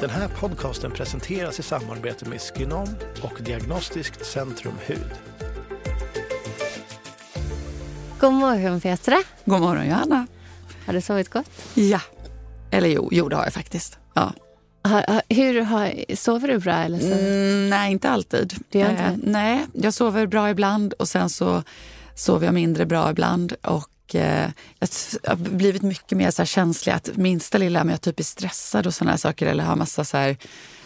Den här podcasten presenteras i samarbete med Skinom och Diagnostiskt Centrum Hud. God morgon Petra. God morgon Johanna. Har du sovit gott? Ja. Eller jo, jo det har jag faktiskt. Ja. Hur har, sover du bra? Eller så? Mm, nej, inte alltid. Du gör inte eh, nej, jag sover bra ibland och sen så sover jag mindre bra ibland. Och eh, jag har blivit mycket mer så känslig att minsta lilla, om jag typ är stressad och sådana saker eller har massa så här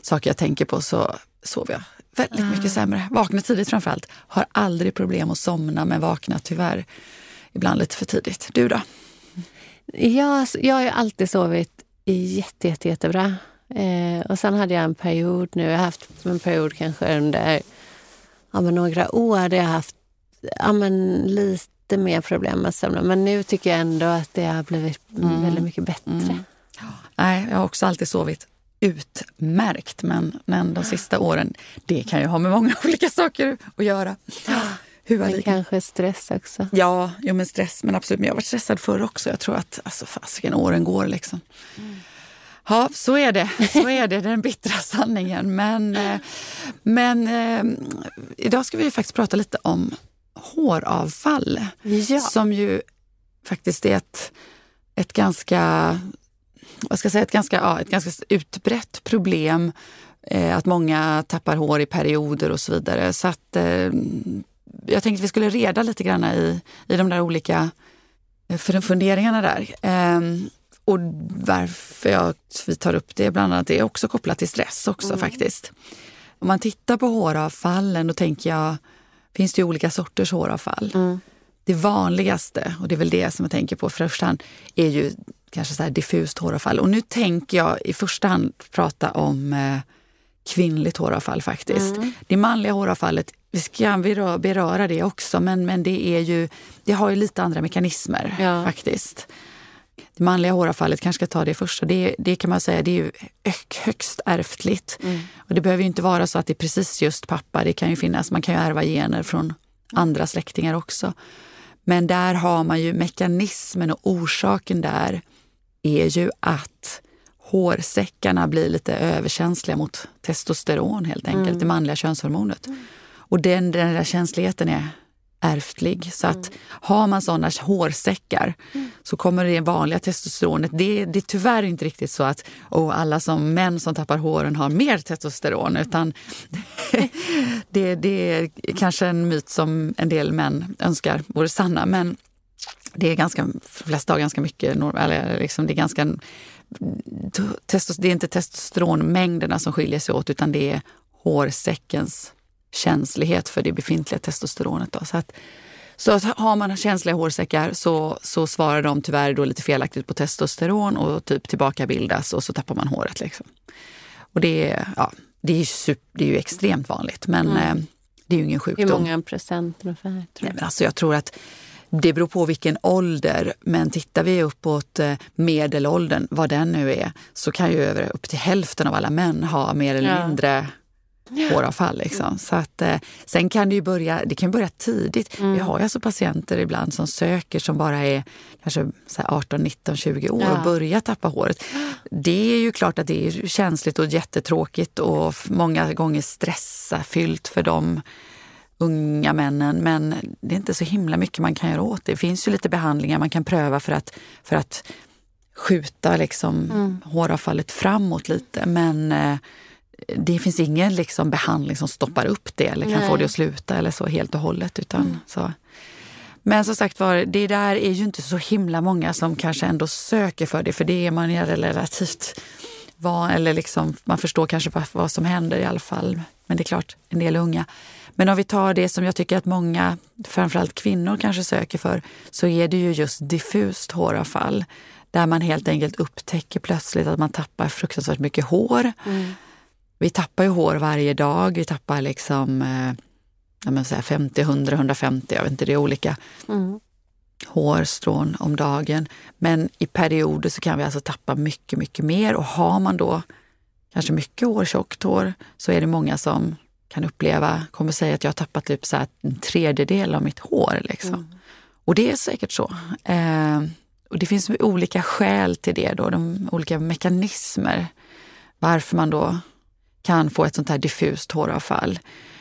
saker jag tänker på så sover jag väldigt mycket Ah. sämre. Vaknar tidigt framförallt. Har aldrig problem att somna men vaknar tyvärr ibland lite för tidigt. Du då? Jag, jag har ju alltid sovit jätte, jätte, jättebra. Eh, och sen hade jag en period nu, jag har haft en period kanske under ja, några år där jag har haft ja, men lite mer problem med sömnen. Men nu tycker jag ändå att det har blivit väldigt mycket bättre. Mm. Nej, jag har också alltid sovit utmärkt, men, men de sista åren, det kan ju ha med många olika saker att göra. Hur Men kanske stress också. Ja, jo, men stress, men absolut. Men jag har varit stressad förr också. Jag tror att alltså, fasiken, åren går liksom. Ja, så är det. Så är det, den bittra sanningen. Men, eh, men eh, idag ska vi faktiskt prata lite om håravfall. Ja. Som ju faktiskt är ett, ett ganska vad ska jag säga, ett ganska, ja, ett ganska utbrett problem. Eh, att många tappar hår i perioder och så vidare. Så att, eh, jag tänkte att vi skulle reda lite grann i, i de där olika eh, för- funderingarna där. Eh, och varför jag, vi tar upp det bland annat är också kopplat till stress också faktiskt. Om man tittar på håravfallen då tänker jag, finns det ju olika sorters håravfall. Mm. Det vanligaste, och det är väl det som jag tänker på i första hand, är ju kanske så här diffust håravfall. Och nu tänker jag i första hand prata om eh, kvinnligt håravfall faktiskt. Det manliga håravfallet, vi ska berö- beröra det också, men, men det, är ju, det har ju lite andra mekanismer Ja. faktiskt. Det manliga håravfallet, kanske ska ta det först, det, det kan man säga det är högst ärftligt. Och det behöver ju inte vara så att det är precis just pappa, det kan ju finnas, man kan ju ärva gener från andra släktingar också. Men där har man ju mekanismen och orsaken där är ju att hårsäckarna blir lite överkänsliga mot testosteron helt enkelt, det manliga könshormonet. Och den, den där känsligheten är ärftlig. Så att har man sådana hårsäckar så kommer det vanliga testosteronet, det, det är tyvärr inte riktigt så att oh, alla som män som tappar håren har mer testosteron utan det, det är kanske en myt som en del män önskar vore sanna. Men det är ganska, de flesta har ganska mycket, eller liksom det är ganska det är inte testosteronmängderna som skiljer sig åt utan det är hårsäckens känslighet för det befintliga testosteronet. Då. Så, att, så att har man känsliga hårsäckar så, så svarar de tyvärr då lite felaktigt på testosteron och typ tillbakabildas och så tappar man håret. Liksom. Och det, är- ja, det, är super, det är ju extremt vanligt men eh, det är ju ingen Hur sjukdom. många procent ungefär? Tror Nej, du? men alltså jag tror att det beror på vilken ålder, men tittar vi uppåt eh, medelåldern, vad den nu är, så kan ju över upp till hälften av alla män ha mer eller Ja. Håravfall. Liksom. Så att, eh, sen kan det ju börja, det kan börja tidigt. Vi har ju alltså patienter ibland som söker som bara är kanske så här 18, 19, 20 år Ja. och börjar tappa håret. Det är ju klart att det är känsligt och jättetråkigt och många gånger stressafyllt för dem unga männen, men det är inte så himla mycket man kan göra åt det. Det finns ju lite behandlingar man kan pröva för att, för att skjuta liksom håravfallet framåt lite. Men eh, det finns ingen liksom behandling som stoppar upp det eller kan Nej. få det att sluta eller så helt och hållet. Utan, så. Men som sagt var, det där är ju inte så himla många som kanske ändå söker för det, för det är man ju relativt van, eller liksom, man förstår kanske vad, som händer i alla fall. Men det är klart, en del unga. Men om vi tar det som jag tycker att många, framförallt kvinnor, kanske söker för, så är det ju just diffust håravfall. Där man helt enkelt upptäcker plötsligt att man tappar fruktansvärt mycket hår. Vi tappar ju hår varje dag. Vi tappar liksom eh, 50, 100, 150, jag vet inte, det är olika mm. hårstrån om dagen. Men i perioder så kan vi alltså tappa mycket, mycket mer och har man då kanske mycket hår, tjockt hår, så är det många som kan uppleva, kommer säga att jag har tappat typ så en tredjedel av mitt hår. Liksom. Mm. Och det är säkert så. Eh, och det finns olika skäl till det, då, de olika mekanismer varför man då kan få ett sånt här diffust håravfall.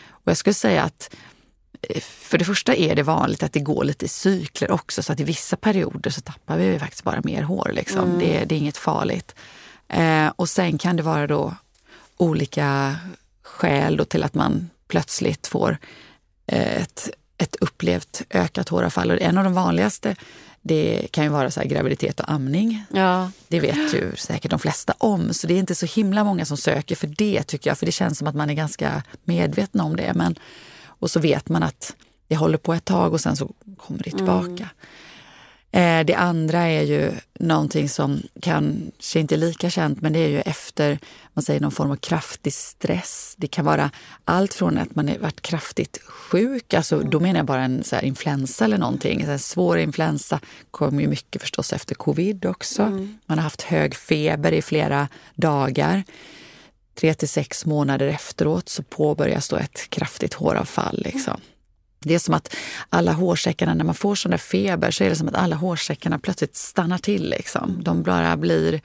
Och jag skulle säga att eh, för det första är det vanligt att det går lite i cykler också, så att i vissa perioder så tappar vi faktiskt bara mer hår. Liksom. Mm. Det, det, är inget farligt. Eh, och sen kan det vara då olika skäl då till att man plötsligt får eh, ett, ett upplevt ökat håravfall. Och en av de vanligaste det kan ju vara så graviditet och amning. Ja. Det vet ju säkert de flesta om. Så det är inte så himla många som söker för det tycker jag. För det känns som att man är ganska medveten om det. Men, och så vet man att det håller på ett tag och sen så kommer det tillbaka. Mm. Eh, det andra är ju någonting som kanske inte är lika känt, men det är ju efter man säger någon form av kraftig stress. Det kan vara allt från att man har varit kraftigt sjuk, alltså då menar jag bara en så influensa eller någonting. Så svår influensa kommer ju mycket förstås efter covid också. Mm. Man har haft hög feber i flera dagar. Tre till sex månader efteråt så påbörjas då ett kraftigt håravfall. Liksom. Det är som att alla hårsäckarna, när man får sån där feber, så är det som att alla hårsäckarna plötsligt stannar till. Liksom. De bara blir,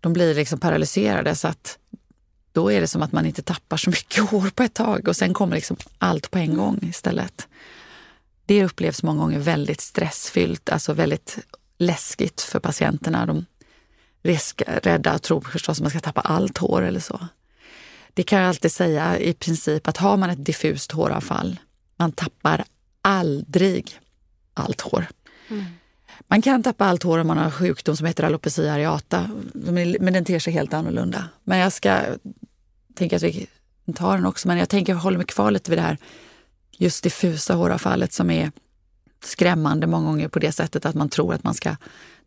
de blir liksom paralyserade så att då är det som att man inte tappar så mycket hår på ett tag och sen kommer liksom allt på en gång istället. Det upplevs många gånger väldigt stressfyllt, alltså väldigt läskigt för patienterna. De är rädda och tror förstås att man ska tappa allt hår eller så. Det kan jag alltid säga i princip att har man ett diffust håravfall man tappar aldrig allt hår. Mm. Man kan tappa allt hår om man har en sjukdom som heter alopecia areata, men den ter sig helt annorlunda. Men jag ska tänka att vi tar den också, men jag tänker hålla mig kvar lite vid det här just diffusa håravfallet som är skrämmande många gånger på det sättet att man tror att man ska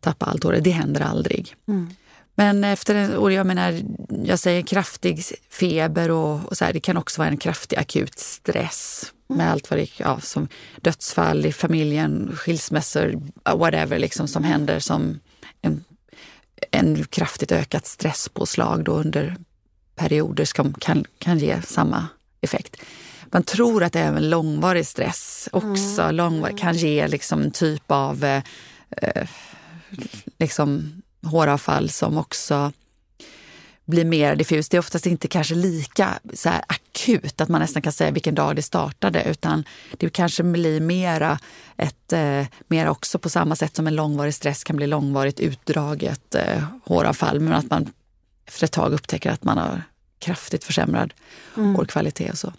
tappa allt hår. Det händer aldrig. Mm. Men efter, och jag menar, jag säger kraftig feber och, och så här, det kan också vara en kraftig akut stress med allt vad det ja, som dödsfall i familjen, skilsmässor, whatever liksom som händer som en, en kraftigt ökat stresspåslag då under perioder som kan, kan ge samma effekt. Man tror att även långvarig stress också mm. långvarig, kan ge liksom en typ av eh, eh liksom håravfall som också blir mer diffust. Det är oftast inte kanske lika så akut, att man nästan kan säga vilken dag det startade, utan det kanske blir mera, ett, eh, mera också på samma sätt som en långvarig stress kan bli långvarigt utdraget eh, håravfall, men att man efter ett tag upptäcker att man har kraftigt försämrad mm. hårkvalitet och så.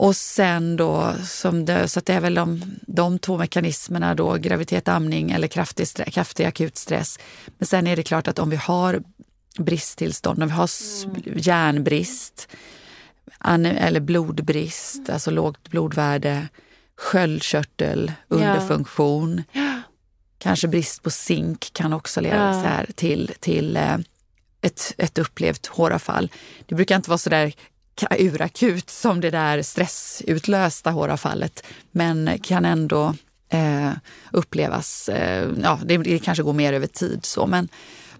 Och sen då, som det, så det är väl de, de två mekanismerna då, graviditet, amning eller kraftig, kraftig akut stress. Men sen är det klart att om vi har bristtillstånd, om vi har mm. järnbrist eller blodbrist, mm. alltså lågt blodvärde, sköldkörtel, underfunktion, ja. kanske brist på zink kan också leda ja. så här till, till eh, ett, ett upplevt håravfall. Det brukar inte vara så där urakut som det där stressutlösta håravfallet, men kan ändå eh, upplevas, eh, ja det, det, kanske går mer över tid så, men,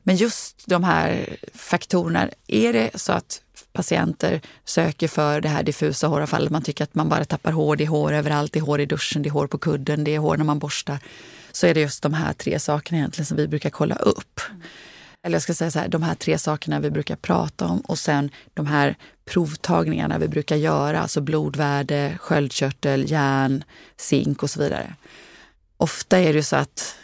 men just de här faktorerna, är det så att patienter söker för det här diffusa håravfallet, man tycker att man bara tappar hår, det är hår överallt, det är hår i duschen, det är hår på kudden, det är hår när man borstar, så är det just de här tre sakerna egentligen som vi brukar kolla upp. Mm eller jag ska säga så här, de här tre sakerna vi brukar prata om och sen de här provtagningarna vi brukar göra, alltså blodvärde, sköldkörtel, järn, zink och så vidare. Ofta är det så att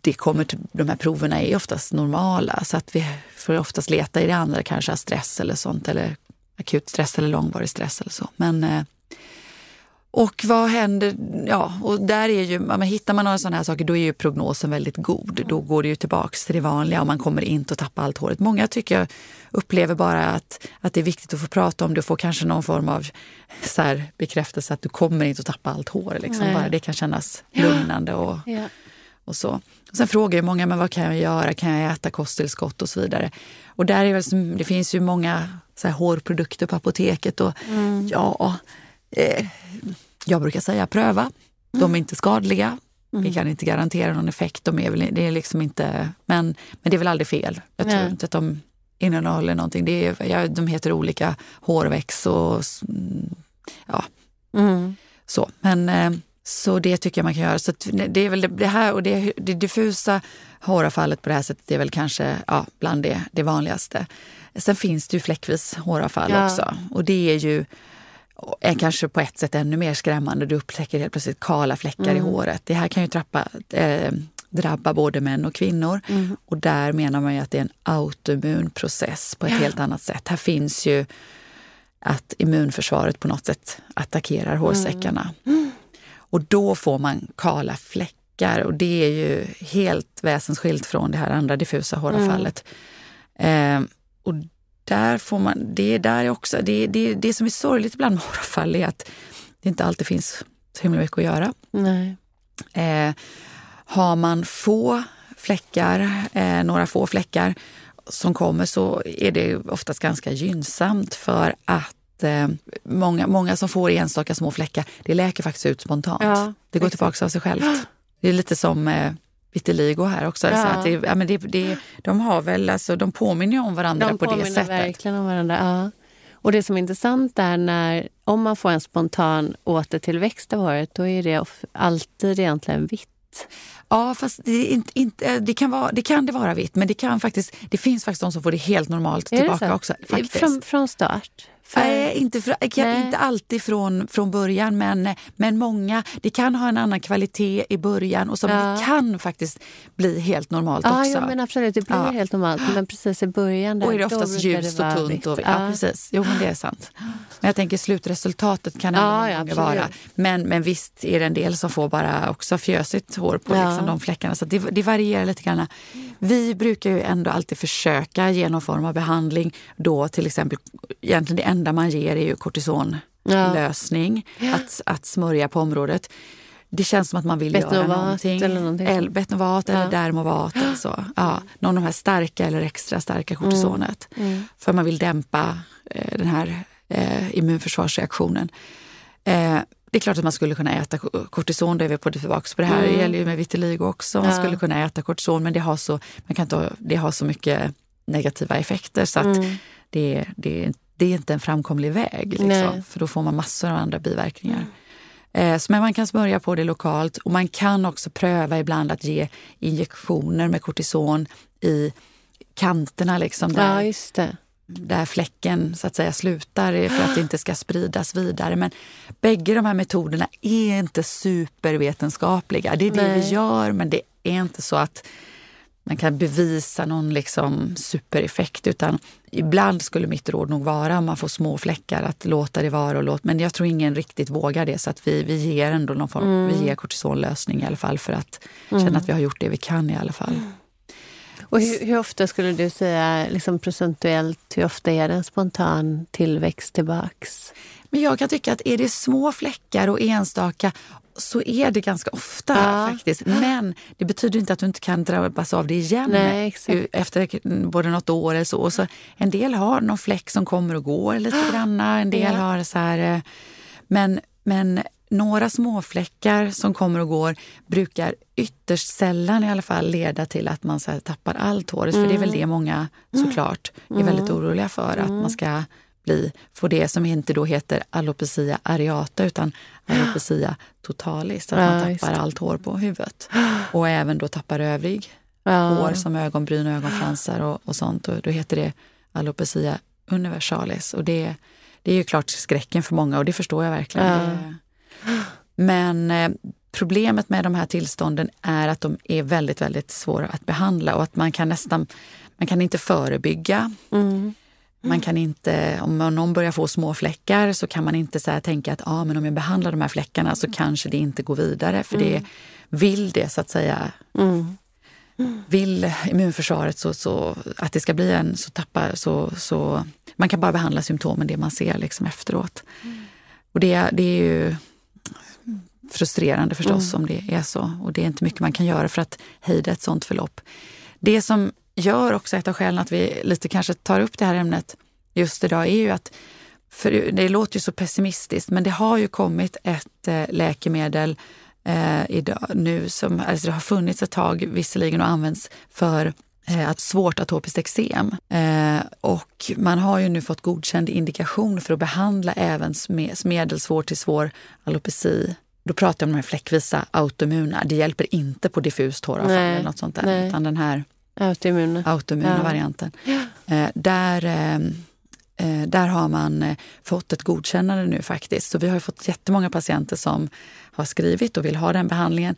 det kommer till, de här proverna är oftast normala så att vi får oftast leta i det andra, kanske stress eller sånt eller akut stress eller långvarig stress eller så. Men eh, och vad händer? Ja, och där är ju, men hittar man några sådana här saker då är ju prognosen väldigt god. Då går det ju tillbaks till det vanliga och man kommer inte att tappa allt håret. Många tycker jag upplever bara att, att det är viktigt att få prata om det och få kanske någon form av så här, bekräftelse att du kommer inte att tappa allt hår. Liksom. Bara det kan kännas lugnande och, ja. Och så. Och sen frågar ju många, men vad kan jag göra? Kan jag äta kosttillskott och så vidare? Och där är väl, det finns ju många så här, hårprodukter på apoteket och ja, eh, jag brukar säga pröva. De är inte skadliga. Vi kan inte garantera någon effekt. De är väl, det är liksom inte, men, men det är väl aldrig fel. Jag tror Nej. inte att de innehåller någonting. Det är, ja, de heter olika hårväx och mm, ja, Mm. så. Men, eh, så det tycker jag man kan göra. Så det är väl det, här och det, det diffusa håravfallet på det här sättet är väl kanske ja, bland det, det vanligaste. Sen finns det ju fläckvis håravfall Ja. också och det är ju är kanske på ett sätt ännu mer skrämmande. Du upptäcker helt plötsligt kala fläckar i håret. Det här kan ju trappa, eh, drabba både män och kvinnor. Och där menar man ju att det är en autoimmun process på ett helt annat sätt. Här finns ju att immunförsvaret på något sätt attackerar hårsäckarna. Och då får man kala fläckar och det är ju helt väsensskilt från det här andra diffusa håravfallet. Eh, och där får man, det är där också, det, det, det som är sorgligt ibland med håravfall är att det inte alltid finns så himla mycket att göra. Nej. Eh, har man få fläckar, eh, några få fläckar som kommer så är det oftast ganska gynnsamt för att eh, många, många som får enstaka små fläckar, det läker faktiskt ut spontant. Ja, det går exakt. tillbaka av sig självt. Det är lite som eh, vitiligo här också. Ja. Så att det, ja, men det, det, de, har väl, alltså, de påminner om varandra De på det påminner sättet. verkligen om varandra. Ja. Och det som är intressant är när om man får en spontan återtillväxt av håret, då är det alltid egentligen vitt. Ja, fast det, inte, inte, det, kan vara, det kan det vara vitt, men det, kan faktiskt, det finns faktiskt de som får det helt normalt Är tillbaka så? också. Faktiskt. Från, från start? Nej, inte, för, inte alltid från, från början, men, men många. Det kan ha en annan kvalitet i början och som Ja. det kan faktiskt bli helt normalt Ja, också. jo, men absolut. Det blir Ja. helt normalt. Men precis i början där, och är det oftast ljust det och tunt. Och, ja. precis. Jo, men det är sant. Men jag tänker slutresultatet kan ändå Ja, ja, vara. Men, men visst är det en del som får bara också fjösigt hår på Ja. liksom, de fläckarna. Så det, det varierar lite grann. Vi brukar ju ändå alltid försöka ge någon form av behandling. Då till exempel, egentligen det enda man ger är ju kortisonlösning. Att, att smörja på området. Det känns som att man vill Betnovat göra någonting. eller någonting. El, Betnovat eller Ja. Dermovat eller så. Ja, någon av de här starka eller extra starka kortisonet. Mm. För man vill dämpa eh, den här eh, immunförsvarsreaktionen. Eh, det är klart att man skulle kunna äta ko- kortison, då är vi på tillbaka på det här. Det gäller ju med vitiligo också. Man Mm. Ja. skulle kunna äta kortison men det har så, man kan inte, ha- det har så mycket negativa effekter så att Mm. det, det, det är inte en framkomlig väg. Liksom, för då får man massor av andra biverkningar. Eh, så, men man kan smörja på det lokalt och man kan också pröva ibland att ge injektioner med kortison i kanterna liksom där, Ja, där fläcken så att säga slutar för att det inte ska spridas vidare. Men bägge de här metoderna är inte supervetenskapliga. Det är det Nej. vi gör men det är inte så att man kan bevisa någon liksom supereffekt utan ibland skulle mitt råd nog vara om man får små fläckar att låta det vara. Och låta, men jag tror ingen riktigt vågar det så att vi, vi ger ändå någon form, vi ger kortisonlösning i alla fall för att känna att vi har gjort det vi kan i alla fall. Och hur, hur ofta skulle du säga, liksom procentuellt, hur ofta är det en spontan tillväxt tillbaks? Men jag kan tycka att är det små fläckar och enstaka så är det ganska ofta Ja. faktiskt. Men det betyder inte att du inte kan drabbas av det igen Nej, efter både något år eller så. Och så. En del har någon fläck som kommer och går lite granna. En del Ja. har så här... eh, Men, men några småfläckar som kommer och går brukar ytterst sällan i alla fall leda till att man så tappar allt håret. För det är väl det många såklart är väldigt oroliga för. Att man ska bli, få det som inte då heter alopecia areata utan alopecia totalis. Att man tappar allt hår på huvudet. Och även då tappar övrig Ja. hår som ögonbryn ögonfransar och, och sånt. Och då heter det alopecia universalis. Och det, det är ju klart skräcken för många och det förstår jag verkligen. Ja. Det, men eh, problemet med de här tillstånden är att de är väldigt, väldigt svåra att behandla och att man kan nästan, man kan inte förebygga. Mm. Man kan inte, om någon börjar få små fläckar så kan man inte så tänka att ah, men om jag behandlar de här fläckarna så kanske det inte går vidare. För det vill det så att säga Mm. vill immunförsvaret så, så att det ska bli en så tappar så, så man kan bara behandla symptomen det man ser liksom efteråt. Och det, det är ju frustrerande förstås mm. om det är så. Och det är inte mycket man kan göra för att hejda ett sånt förlopp. Det som gör också ett av skälen att vi lite kanske tar upp det här ämnet just idag är ju att, för det låter ju så pessimistiskt, men det har ju kommit ett eh, läkemedel eh, idag nu som alltså det har funnits ett tag visserligen och används för eh, att svårt atopiskt eksem. Eh, och man har ju nu fått godkänd indikation för att behandla även medelsvår till svår alopeci. Då pratar jag om de här fläckvisa autoimmuna. Det hjälper inte på diffust håravfall eller något sånt där. Nej. Utan den här autoimmuna, autoimmuna ja. varianten. Eh, där eh, Eh, där har man eh, fått ett godkännande nu faktiskt. Så vi har fått jättemånga patienter som har skrivit och vill ha den behandlingen.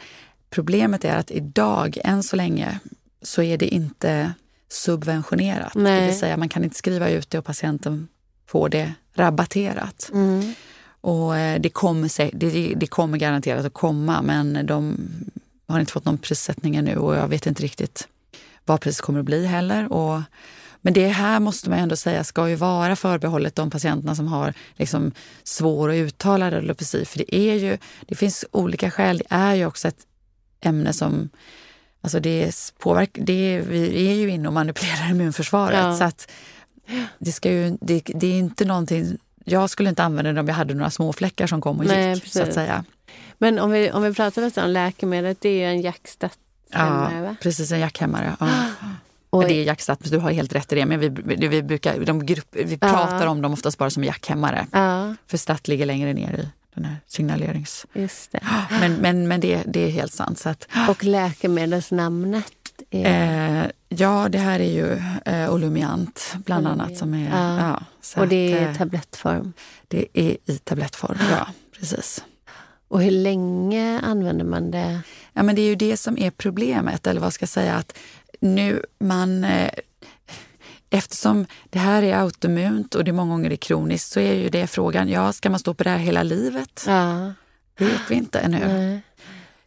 Problemet är att idag, än så länge, så är det inte subventionerat. Nej. Det vill säga man kan inte skriva ut det och patienten får det rabatterat. Mm. Och eh, det kommer, det, det kommer garanterat att komma men de har inte fått någon prissättning ännu och jag vet inte riktigt vad priset kommer att bli heller. Och men det här måste man ändå säga ska ju vara förbehållet de patienterna som har liksom svår och uttalad alopeci. För det, är ju, det finns olika skäl. Det är ju också ett ämne som Alltså det påverk, det vi är ju inne och manipulerar immunförsvaret. Ja. Så att det, ska ju, det, det, är inte någonting... Jag skulle inte använda det om jag hade några småfläckar som kom och Nej, gick. Så att säga. Men om vi, om vi pratar lite om läkemedlet, det är ju en jackstat Ja, precis. En jackhämmare. Ja. Och det är jackstat, du har helt rätt i det. Men vi, vi, brukar, de grupp, vi pratar ja. om dem oftast bara som jackhämmare. Ja. För stat ligger längre ner i den här signalerings... Just det. Men, men, men det, det är helt sant. Så att, och läkemedelsnamnet? Är... Eh, ja, det här är ju eh, Olumiant bland Olumiant. annat. Som är, ja. ja och det är i eh, tablettform? Det är i tablettform, ja. Precis. Och hur länge använder man det? Ja, men det är ju det som är problemet, eller vad ska jag säga, att nu man eh, Eftersom det här är autoimmunt och det många gånger är kroniskt så är ju det frågan, ja ska man stå på det här hela livet? Ja. Det vet vi inte ännu. Nej.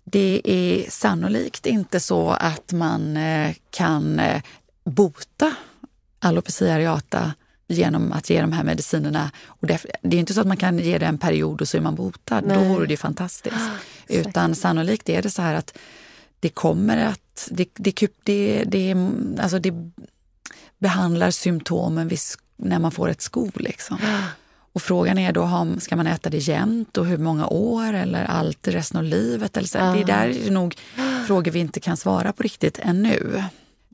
Det är sannolikt inte så att man eh, kan eh, bota alopecia areata genom att ge de här medicinerna. Och det, det är inte så att man kan ge det en period och så är man botad. Nej. Då vore det fantastiskt. Utan sannolikt är det så här att det kommer att... Det, det, det, det, alltså det behandlar symptomen vid, när man får ett skov. Liksom. Och frågan är då, ska man äta det jämt och hur många år eller alltid resten av livet? Eller så. Ja. Det där är nog frågor vi inte kan svara på riktigt ännu.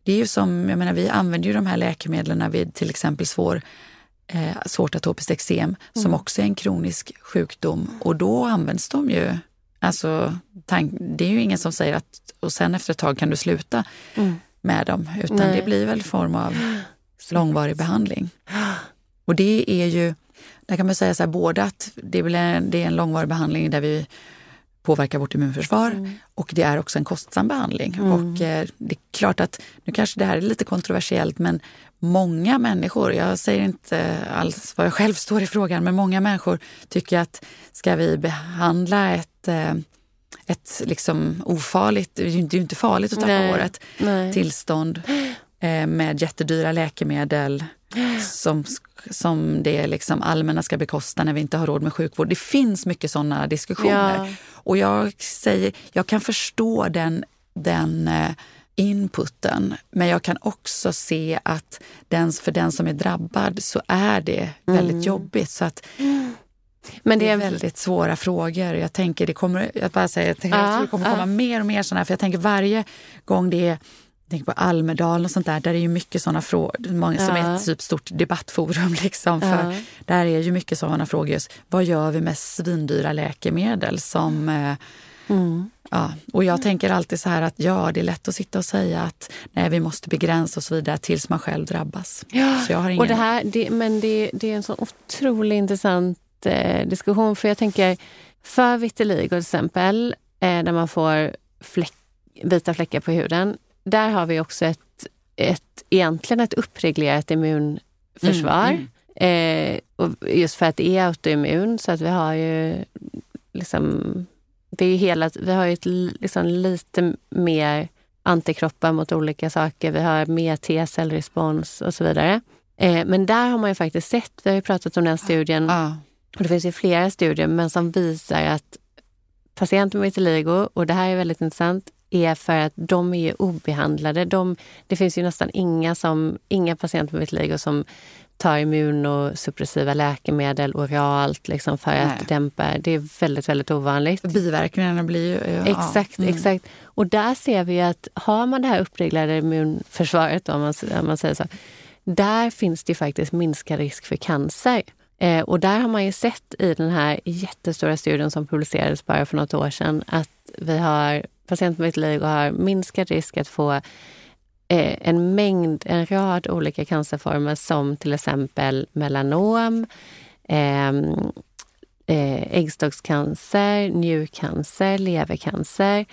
Det är ju som, jag menar, vi använder ju de här läkemedlen vid till exempel svår, eh, svårt atopiskt eksem mm. som också är en kronisk sjukdom och då används de ju Alltså, det är ju ingen som säger att och sen efter ett tag kan du sluta mm. med dem. Utan Nej. det blir väl form av långvarig behandling. Och det är ju, där kan man säga så här, både att det är, en, det är en långvarig behandling där vi påverkar vårt immunförsvar mm. och det är också en kostsam behandling. Mm. Och eh, det är klart att, nu kanske det här är lite kontroversiellt, men många människor, jag säger inte alls vad jag själv står i frågan, men många människor tycker att ska vi behandla ett eh, ett liksom ofarligt, det är ju inte farligt att tappa nej, håret, nej. tillstånd med jättedyra läkemedel som, som det liksom allmänna ska bekosta när vi inte har råd med sjukvård. Det finns mycket sådana diskussioner. Ja. Och jag säger, jag kan förstå den, den eh, inputen. Men jag kan också se att den, för den som är drabbad så är det väldigt mm. jobbigt. Så att, men det är väldigt svåra frågor. Jag tänker det kommer, jag bara säger, jag tänker, ja, det kommer komma mer och mer sådana här. För jag tänker varje gång det är tänker på Almedalen och sånt där, där är ju mycket sådana frågor, ja. som är ett typ stort debattforum. Liksom, för ja. Där är ju mycket sådana frågor. Just, vad gör vi med svindyra läkemedel som eh, mm. Ja, och jag tänker alltid så här att ja, det är lätt att sitta och säga att nej, vi måste begränsa och så vidare tills man själv drabbas. Ja, så jag har ingen... och det här, det, men det, det är en så otroligt intressant eh, diskussion. För jag tänker, för vitiligo till exempel, eh, där man får fläck, vita fläckar på huden, där har vi också ett, ett egentligen ett uppreglerat immunförsvar. Mm, mm. Eh, och just för att det är autoimmun, så att vi har ju liksom det är hela, vi har ju ett, liksom, lite mer antikroppar mot olika saker. Vi har mer T-cellrespons och så vidare. Eh, men där har man ju faktiskt sett, vi har ju pratat om den studien, ah. och det finns ju flera studier, men som visar att patienter med vitiligo, och det här är väldigt intressant, är för att de är obehandlade. De, det finns ju nästan inga, som, inga patienter med vitiligo som tar immunosuppressiva läkemedel oralt liksom för Nej. att dämpa. Det är väldigt, väldigt ovanligt. Biverkningarna blir ju... Ja. Exakt, mm. exakt. Och där ser vi att har man det här uppreglade immunförsvaret, om man, om man säger så, där finns det faktiskt minskad risk för cancer. Eh, och där har man ju sett i den här jättestora studien som publicerades bara för något år sedan att vi har patienter med vitiligo har minskad risk att få eh, en mängd, en rad olika cancerformer som till exempel melanom, ehm, eh, äggstockscancer, njurcancer, levercancer.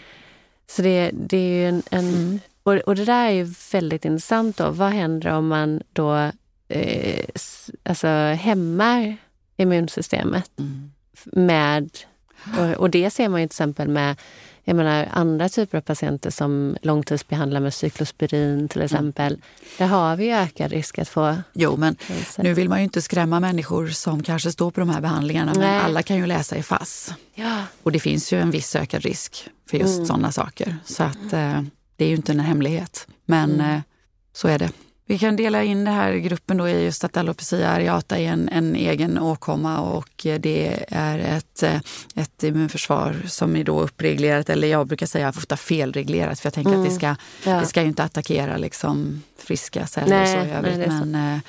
Så det, det är en, en mm. och, och, det där är ju väldigt intressant. Då. Vad händer om man då eh, alltså hämmar immunsystemet mm. med... Och, och, det ser man ju till exempel med jag menar, andra typer av patienter som långtidsbehandlar med cyklospirin till mm. exempel. Mm. Där har vi ökad risk att få Jo, men cancer. nu vill man ju inte skrämma människor som kanske står på de här behandlingarna. Nej. Men alla kan ju läsa i FASS. Ja. Och det finns ju en viss ökad risk för just mm. sådana saker. Så att eh, det är ju inte en hemlighet. Men mm. eh, så är det. Vi kan dela in den här gruppen då i just att alopecia areata är en, en egen åkomma och det är ett, ett immunförsvar som är då uppreglerat, eller jag brukar säga ofta felreglerat för jag tänker mm. att det ska, ja. det ska ju inte attackera liksom friska celler nej, så i övrigt. Men, eh,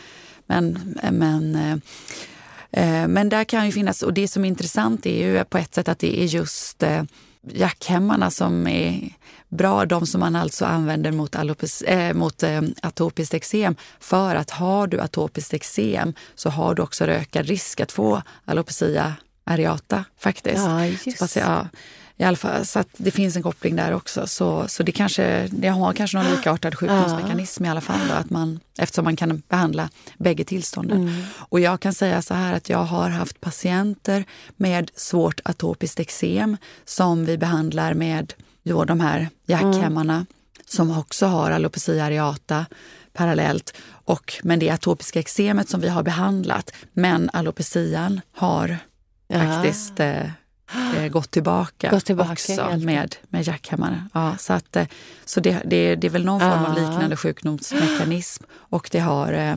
men, men, eh, eh, men där kan ju finnas, och det som är intressant är ju på ett sätt att det är just jackhämmarna som är bra, de som man alltså använder mot, alopis, äh, mot äh, atopiskt eksem. För att har du atopiskt eksem så har du också ökad risk att få alopecia areata faktiskt. Ja, just. Fast, ja, i alla fall, så att det finns en koppling där också. Så, så det, kanske, det har kanske någon likartad sjukdomsmekanism i alla fall. Då, att man, eftersom man kan behandla bägge tillstånden. Mm. Och jag kan säga så här att jag har haft patienter med svårt atopiskt eksem som vi behandlar med då de här jackhämmarna mm. som också har alopecia areata parallellt. Och, men det atopiska eksemet som vi har behandlat. Men alopecian har ja. faktiskt eh, eh, gått tillbaka, gått tillbaka också med, med jackhämmare. Ja, så att, eh, så det, det, det är väl någon form ja. av liknande sjukdomsmekanism och det har eh,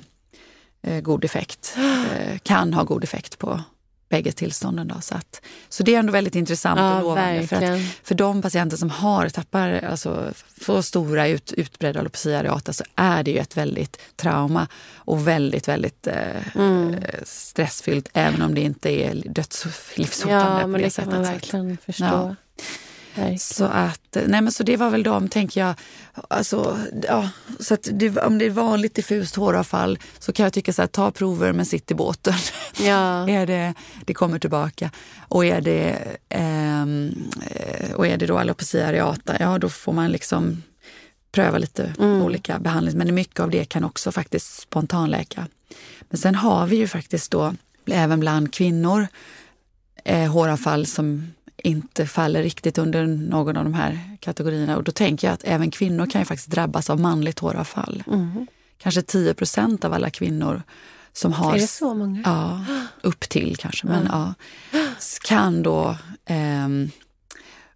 eh god effekt, eh, kan ha god effekt på bägge tillstånden. Då, så, att, så det är ändå väldigt intressant ja, och lovande. För, att, för de patienter som har tappar, alltså, får stora ut, utbredda alopecia areata så är det ju ett väldigt trauma och väldigt, väldigt eh, mm. stressfyllt även om det inte är dödslivshotande. Ja, men det, det kan man verkligen förstå. Ja. Så, att, nej men så det var väl de, tänker jag. Alltså, ja, så att det, om det är vanligt diffust håravfall så kan jag tycka så här, ta prover men sitt i båten. Ja. är det, det kommer tillbaka. Och är det, eh, och är det då alopecia areata, ja då får man liksom pröva lite mm. olika behandlingar. Men mycket av det kan också faktiskt spontanläka. Men sen har vi ju faktiskt då även bland kvinnor eh, håravfall som inte faller riktigt under någon av de här kategorierna. Och då tänker jag att även kvinnor kan ju faktiskt drabbas av manligt håravfall. Mm. Kanske 10 procent av alla kvinnor som har... Är det så många? Ja, upp till kanske. Men, mm. ja, kan då eh,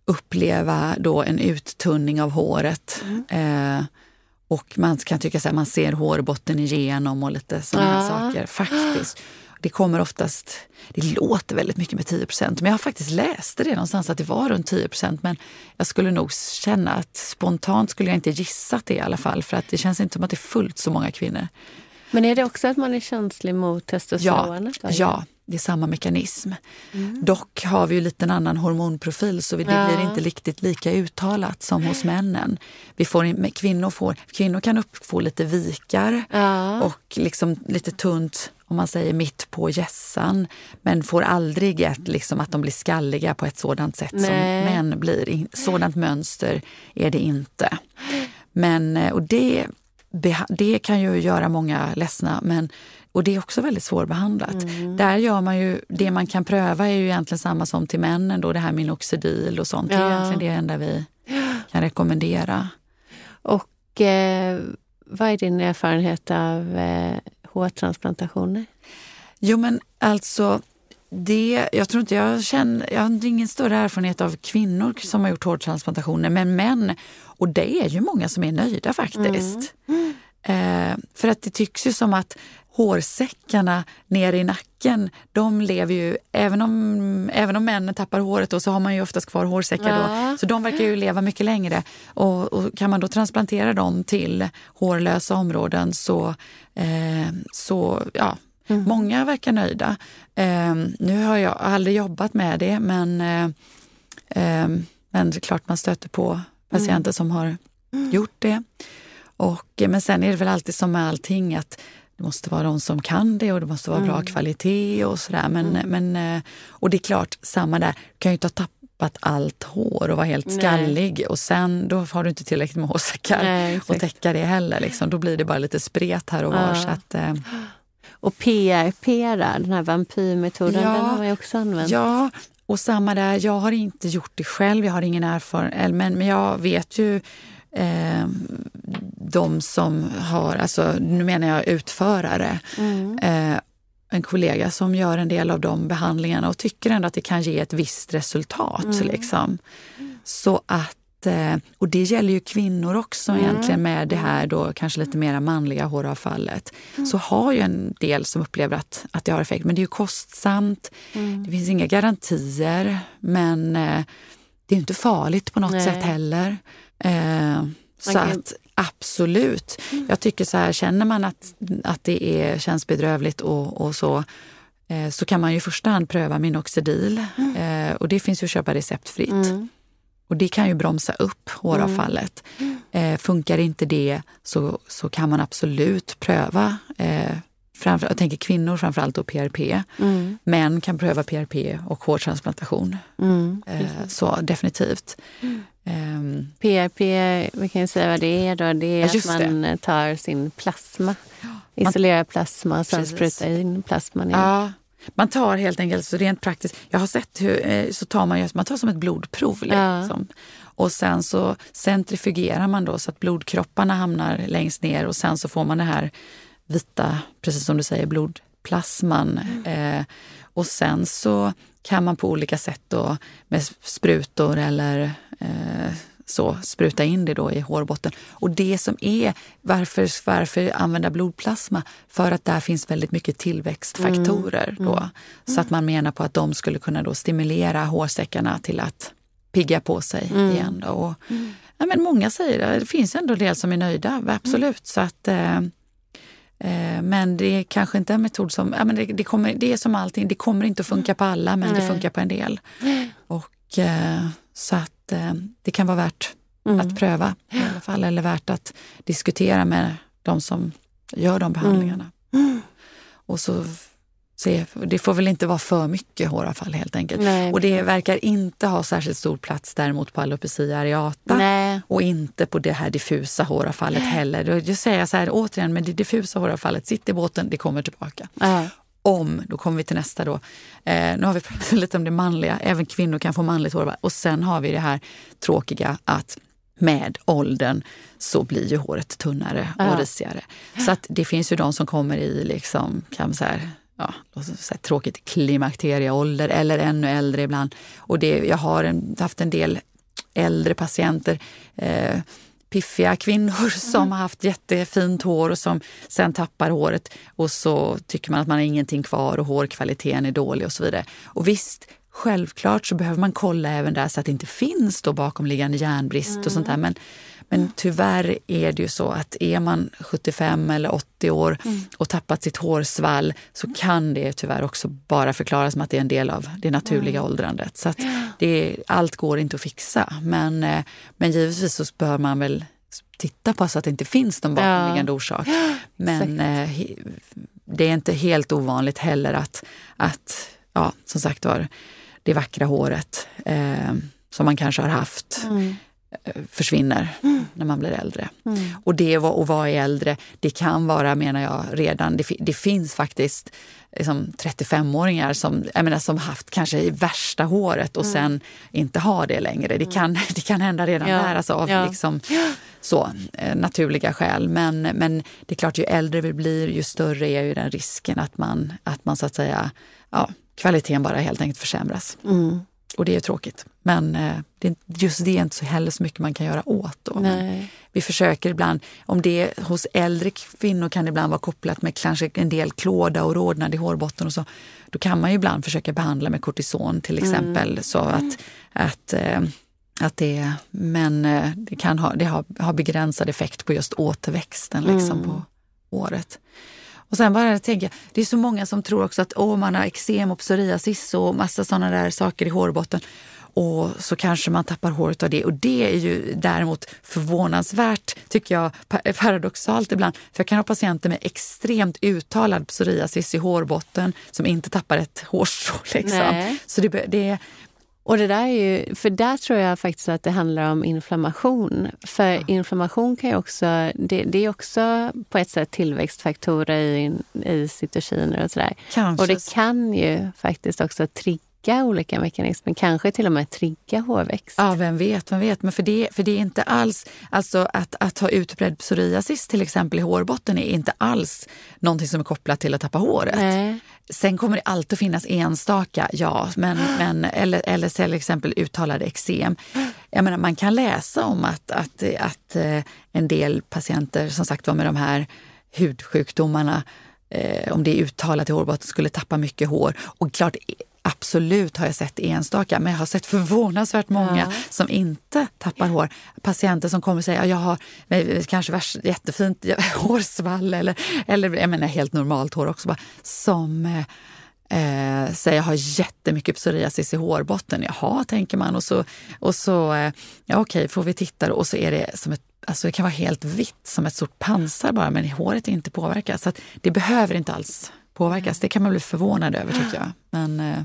uppleva då en uttunning av håret. Mm. Eh, och man kan tycka att man ser hårbotten igenom och lite sådana ja. saker. Faktiskt. Det kommer oftast, det låter väldigt mycket med 10% men jag har faktiskt läst det någonstans att det var runt 10% men jag skulle nog känna att spontant skulle jag inte gissat det i alla fall för att det känns inte som att det är fullt så många kvinnor. Men är det också att man är känslig mot testosteronet? Ja, ja det är samma mekanism. Mm. Dock har vi ju lite en annan hormonprofil så det ja. blir inte riktigt lika uttalat som hos männen. Vi får, kvinnor, får, kvinnor kan upp, få lite vikar ja. och liksom lite tunt om man säger mitt på gässan men får aldrig ett, liksom, att de blir skalliga på ett sådant sätt Nej. som män blir. Sådant mönster är det inte. Men, eh, och det, det kan ju göra många ledsna men och det är också väldigt svårbehandlat. Mm. Där gör man ju, det man kan pröva är ju egentligen samma som till männen, då det här minoxidil och sånt. Ja. Det är egentligen det enda vi kan rekommendera. Och eh, vad är din erfarenhet av eh, hårtransplantationer? Jo men alltså, det, jag tror inte jag känner, jag har ingen större erfarenhet av kvinnor som har gjort hårtransplantationer, men män. Och det är ju många som är nöjda faktiskt. Mm. Eh, för att det tycks ju som att hårsäckarna nere i nacken, de lever ju, även om, även om männen tappar håret då, så har man ju oftast kvar hårsäckar då. Så de verkar ju leva mycket längre. Och, och, kan man då transplantera dem till hårlösa områden så, eh, så ja, mm. många verkar nöjda. Eh, nu har jag aldrig jobbat med det men, eh, eh men det är klart man stöter på patienter mm. som har mm. gjort det. Och, men sen är det väl alltid som med allting att det måste vara de som kan det och det måste vara mm. bra kvalitet och sådär. Men, mm. men, eh, och det är klart, samma där, du kan ju inte ha tappat allt hår och vara helt skallig Nej. och sen då har du inte tillräckligt med hårsäckar att täcka det heller. Liksom. Då blir det bara lite spret här och var. Ja. Så att, eh. Och PRP, den här vampyrmetoden, ja, den har ju också använt. Ja, och samma där. Jag har inte gjort det själv, jag har ingen erfarenhet, men, men jag vet ju eh, de som har, alltså nu menar jag utförare, mm. eh, en kollega som gör en del av de behandlingarna och tycker ändå att det kan ge ett visst resultat. Mm. Liksom. Så att, eh, och det gäller ju kvinnor också mm. egentligen med det här då kanske lite mer manliga håravfallet. Mm. Så har ju en del som upplever att, att det har effekt. Men det är ju kostsamt, mm. det finns inga garantier men eh, det är inte farligt på något Nej. sätt heller. Eh, så kan... att absolut. Mm. Jag tycker så här, känner man att, att det är, känns bedrövligt och, och så eh, så kan man ju i första hand pröva Minoxidil mm. eh, och det finns ju att köpa receptfritt. Mm. Och det kan ju bromsa upp håravfallet. Mm. Eh, funkar inte det så, så kan man absolut pröva eh, framför, jag tänker kvinnor framförallt då PRP. Mm. Män kan pröva PRP och hårtransplantation. Mm, eh, så definitivt. Mm. Um, PRP, vi kan ju säga vad det är då. Det är ja, att man det. tar sin plasma, isolerar plasma och sen sprutar in plasman igen. Ja. Man tar helt enkelt, så rent praktiskt, jag har sett hur, eh, så tar man, man tar som ett blodprov. Liksom. Ja. Och sen så centrifugerar man då så att blodkropparna hamnar längst ner och sen så får man det här vita, precis som du säger, blodplasman. Mm. Eh, och sen så kan man på olika sätt då med sprutor eller eh, så spruta in det då i hårbotten. Och det som är, varför, varför använda blodplasma? För att där finns väldigt mycket tillväxtfaktorer. Mm. Då, mm. Så att man menar på att de skulle kunna då stimulera hårsäckarna till att pigga på sig mm. igen. Då. Och, mm. ja, men många säger det, det finns ändå en del som är nöjda, absolut. Så att eh, Eh, men det är kanske inte en metod som... Ja, men det, det, kommer, det är som allting, det kommer inte att funka på alla men Nej. det funkar på en del. Och, eh, så att eh, det kan vara värt mm. att pröva i alla fall, eller värt att diskutera med de som gör de behandlingarna. Mm. Och så se, det får väl inte vara för mycket håravfall helt enkelt. Nej, och det verkar inte ha särskilt stor plats däremot på alopecia areata nej. och inte på det här diffusa håravfallet heller. Då säger jag så här återigen, men det diffusa håravfallet, sitt i båten, det kommer tillbaka. Äh. Om, då kommer vi till nästa då. Eh, nu har vi pratat lite om det manliga, även kvinnor kan få manligt håravfall. Och sen har vi det här tråkiga att med åldern så blir ju håret tunnare och risigare. Så att det finns ju de som kommer i liksom, kan man säga, ja, säga, tråkigt klimakterieålder eller ännu äldre ibland. Och det, jag har en, haft en del äldre patienter, eh, piffiga kvinnor som mm. har haft jättefint hår och som sen tappar håret och så tycker man att man har ingenting kvar och hårkvaliteten är dålig och så vidare. Och visst, självklart så behöver man kolla även där så att det inte finns då bakomliggande järnbrist mm. och sånt där. Men men tyvärr är det ju så att är man 75 eller 80 år mm. och tappat sitt hårsvall så kan det tyvärr också bara förklaras med att det är en del av det naturliga mm. åldrandet. Så det, allt går inte att fixa. Men, eh, men givetvis så bör man väl titta på så att det inte finns någon bakomliggande ja. orsak. Men eh, det är inte helt ovanligt heller att, att ja, som sagt var, det vackra håret eh, som man kanske har haft mm försvinner mm. när man blir äldre. Mm. Och det att vara äldre, det kan vara, menar jag, redan, det, det finns faktiskt liksom 35-åringar som, jag menar, som haft kanske värsta håret och mm. sen inte har det längre. Det mm. kan, det kan hända redan ja. där, alltså av ja. liksom, så, eh, naturliga skäl. Men, men det är klart, ju äldre vi blir, ju större är ju den risken att man, att man så att säga ja, kvaliteten bara helt enkelt försämras. Mm. Och det är tråkigt. Men eh, det, just det är inte så heller så mycket man kan göra åt. Vi försöker ibland, om det hos äldre kvinnor kan det ibland vara kopplat med kanske en del klåda och rodnad i hårbotten och så. Då kan man ju ibland försöka behandla med kortison till exempel. Så att, att, eh, att det, men eh, det kan ha, det har, har begränsad effekt på just återväxten liksom, på året. Och sen bara tänker jag, det är så många som tror också att åh, man har eksem och psoriasis och massa sådana där saker i hårbotten. Och så kanske man tappar håret av det. Och det är ju däremot förvånansvärt, tycker jag, pa- paradoxalt ibland. För jag kan ha patienter med extremt uttalad psoriasis i hårbotten som inte tappar ett hårstrå. Liksom. Så det, det, Och det där är ju, för där tror jag faktiskt att det handlar om inflammation. För inflammation kan ju också, det, det är också på ett sätt tillväxtfaktorer i, i cytokiner och sådär. kanske Och det kan ju faktiskt också trigga olika mekanismer, kanske till och med trigga hårväxt. Ja, vem vet, vem vet. Men för det, för det är inte alls, alltså att, att ha utbredd psoriasis till exempel i hårbotten är inte alls någonting som är kopplat till att tappa håret. Nej. Sen kommer det alltid finnas enstaka, ja, men, men, eller, eller till exempel uttalade eksem. Jag menar, man kan läsa om att, att, att eh, en del patienter som sagt var med de här hudsjukdomarna, eh, om det är uttalat i hårbotten, skulle tappa mycket hår. Och klart, absolut har jag sett enstaka, men jag har sett förvånansvärt många Ja. som inte tappar hår. Patienter som kommer och säger att jag har kanske värst, jättefint hårsvall eller, eller jag menar helt normalt hår också, bara, som eh, eh, säger jag har jättemycket psoriasis i hårbotten. Jaha, tänker man. Och så, och så eh, ja okej, får vi titta. Och så är det som ett Alltså det kan vara helt vitt, som ett stort pansar bara, men håret är inte påverkat. Så det behöver inte alls påverkas. Det kan man bli förvånad över tycker jag. Men, eh,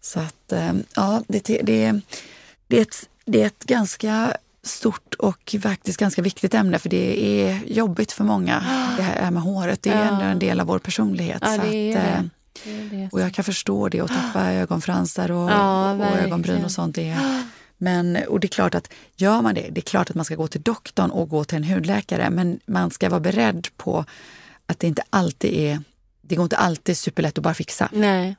så att, eh, ja, det, det, det, är ett, det är ett ganska stort och faktiskt ganska viktigt ämne för det är jobbigt för många, det här med håret. Det är ändå en del av vår personlighet. Ja, så att, eh, och jag kan förstå det och tappa ögonfransar och, Ja, och ögonbryn och sånt. Det är, men, och det är klart att gör man det, det är klart att man ska gå till doktorn och gå till en hudläkare. Men man ska vara beredd på att det inte alltid är, det går inte alltid superlätt att bara fixa. Nej.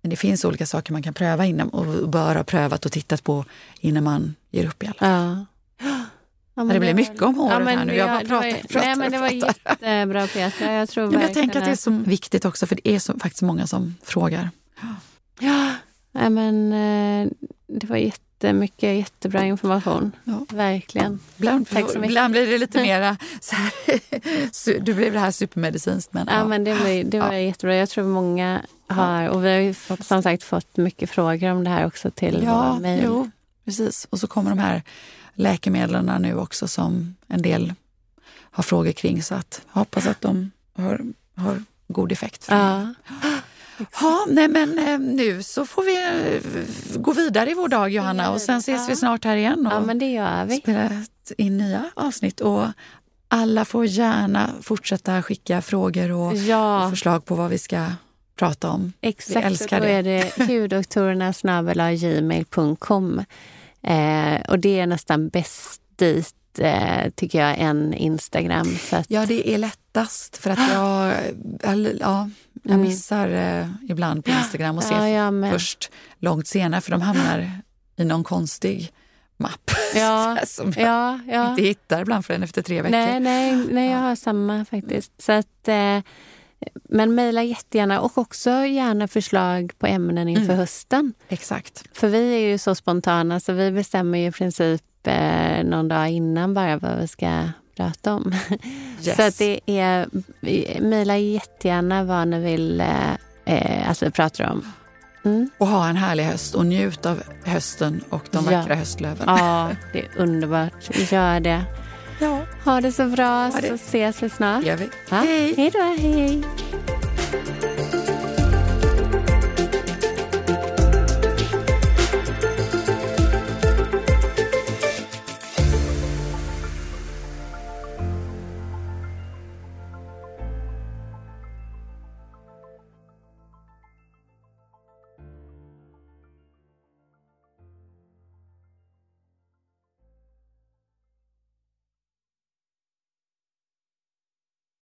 Men det finns olika saker man kan pröva innan och bör ha prövat och tittat på innan man ger upp i alla fall. Ja. Ja, men det var- mycket om håret men här nu. Jag bara det var- pratar, pratar, Nej, men det var pratar. jättebra Petra. Jag tror Ja, men jag tänker att det är så viktigt också, för det är så, faktiskt många som frågar. Ja, nej, men eh, det var jättemycket jättebra information. Ja. Verkligen. Ibland, Tack så mycket. ibland blir det lite mera så här, du blev det här supermedicinskt. Men, Ja, men det var, det var Ja. jättebra. Jag tror många har, och vi har ju som sagt fått mycket frågor om det här också till ja, vår mejl. jo, precis. Och så kommer de här läkemedlen nu också som en del har frågor kring. Så att jag hoppas att de har, har god effekt. för Ja. Ja, nej men eh, nu så får vi eh, gå vidare i vår dag Johanna och sen ses vi snart här igen och ja, men det gör vi. spela in nya avsnitt. Och alla får gärna fortsätta skicka frågor och, och Ja, förslag på vad vi ska prata om. exakt. älskar Då det. är det hudoktorerna.gmail.com. Eh, och det är nästan bäst dit, eh, tycker jag, än Instagram. Så att, Ja, det är lättast för att jag, ja, jag Mm. missar eh, ibland på Instagram och ser ja, ja, men, först långt senare för de hamnar i någon konstig mapp Ja, som jag ja, ja. inte hittar ibland förrän efter tre veckor. Nej, nej, nej, jag har samma faktiskt. Så att, eh, men mejla jättegärna och också gärna förslag på ämnen inför Mm. hösten. Exakt. För vi är ju så spontana så vi bestämmer ju i princip eh, någon dag innan bara vad vi ska prata om. Yes. Så att det är, mejla jättegärna vad ni vill eh, eh, att vi pratar om. Mm. Och ha en härlig höst och njut av hösten och de Ja. vackra höstlöven. Ja, det är underbart. Gör det. Ja, Ha det så bra det. så ses vi snart. det gör vi. Ja. Hej! Hej då. Hej, hej.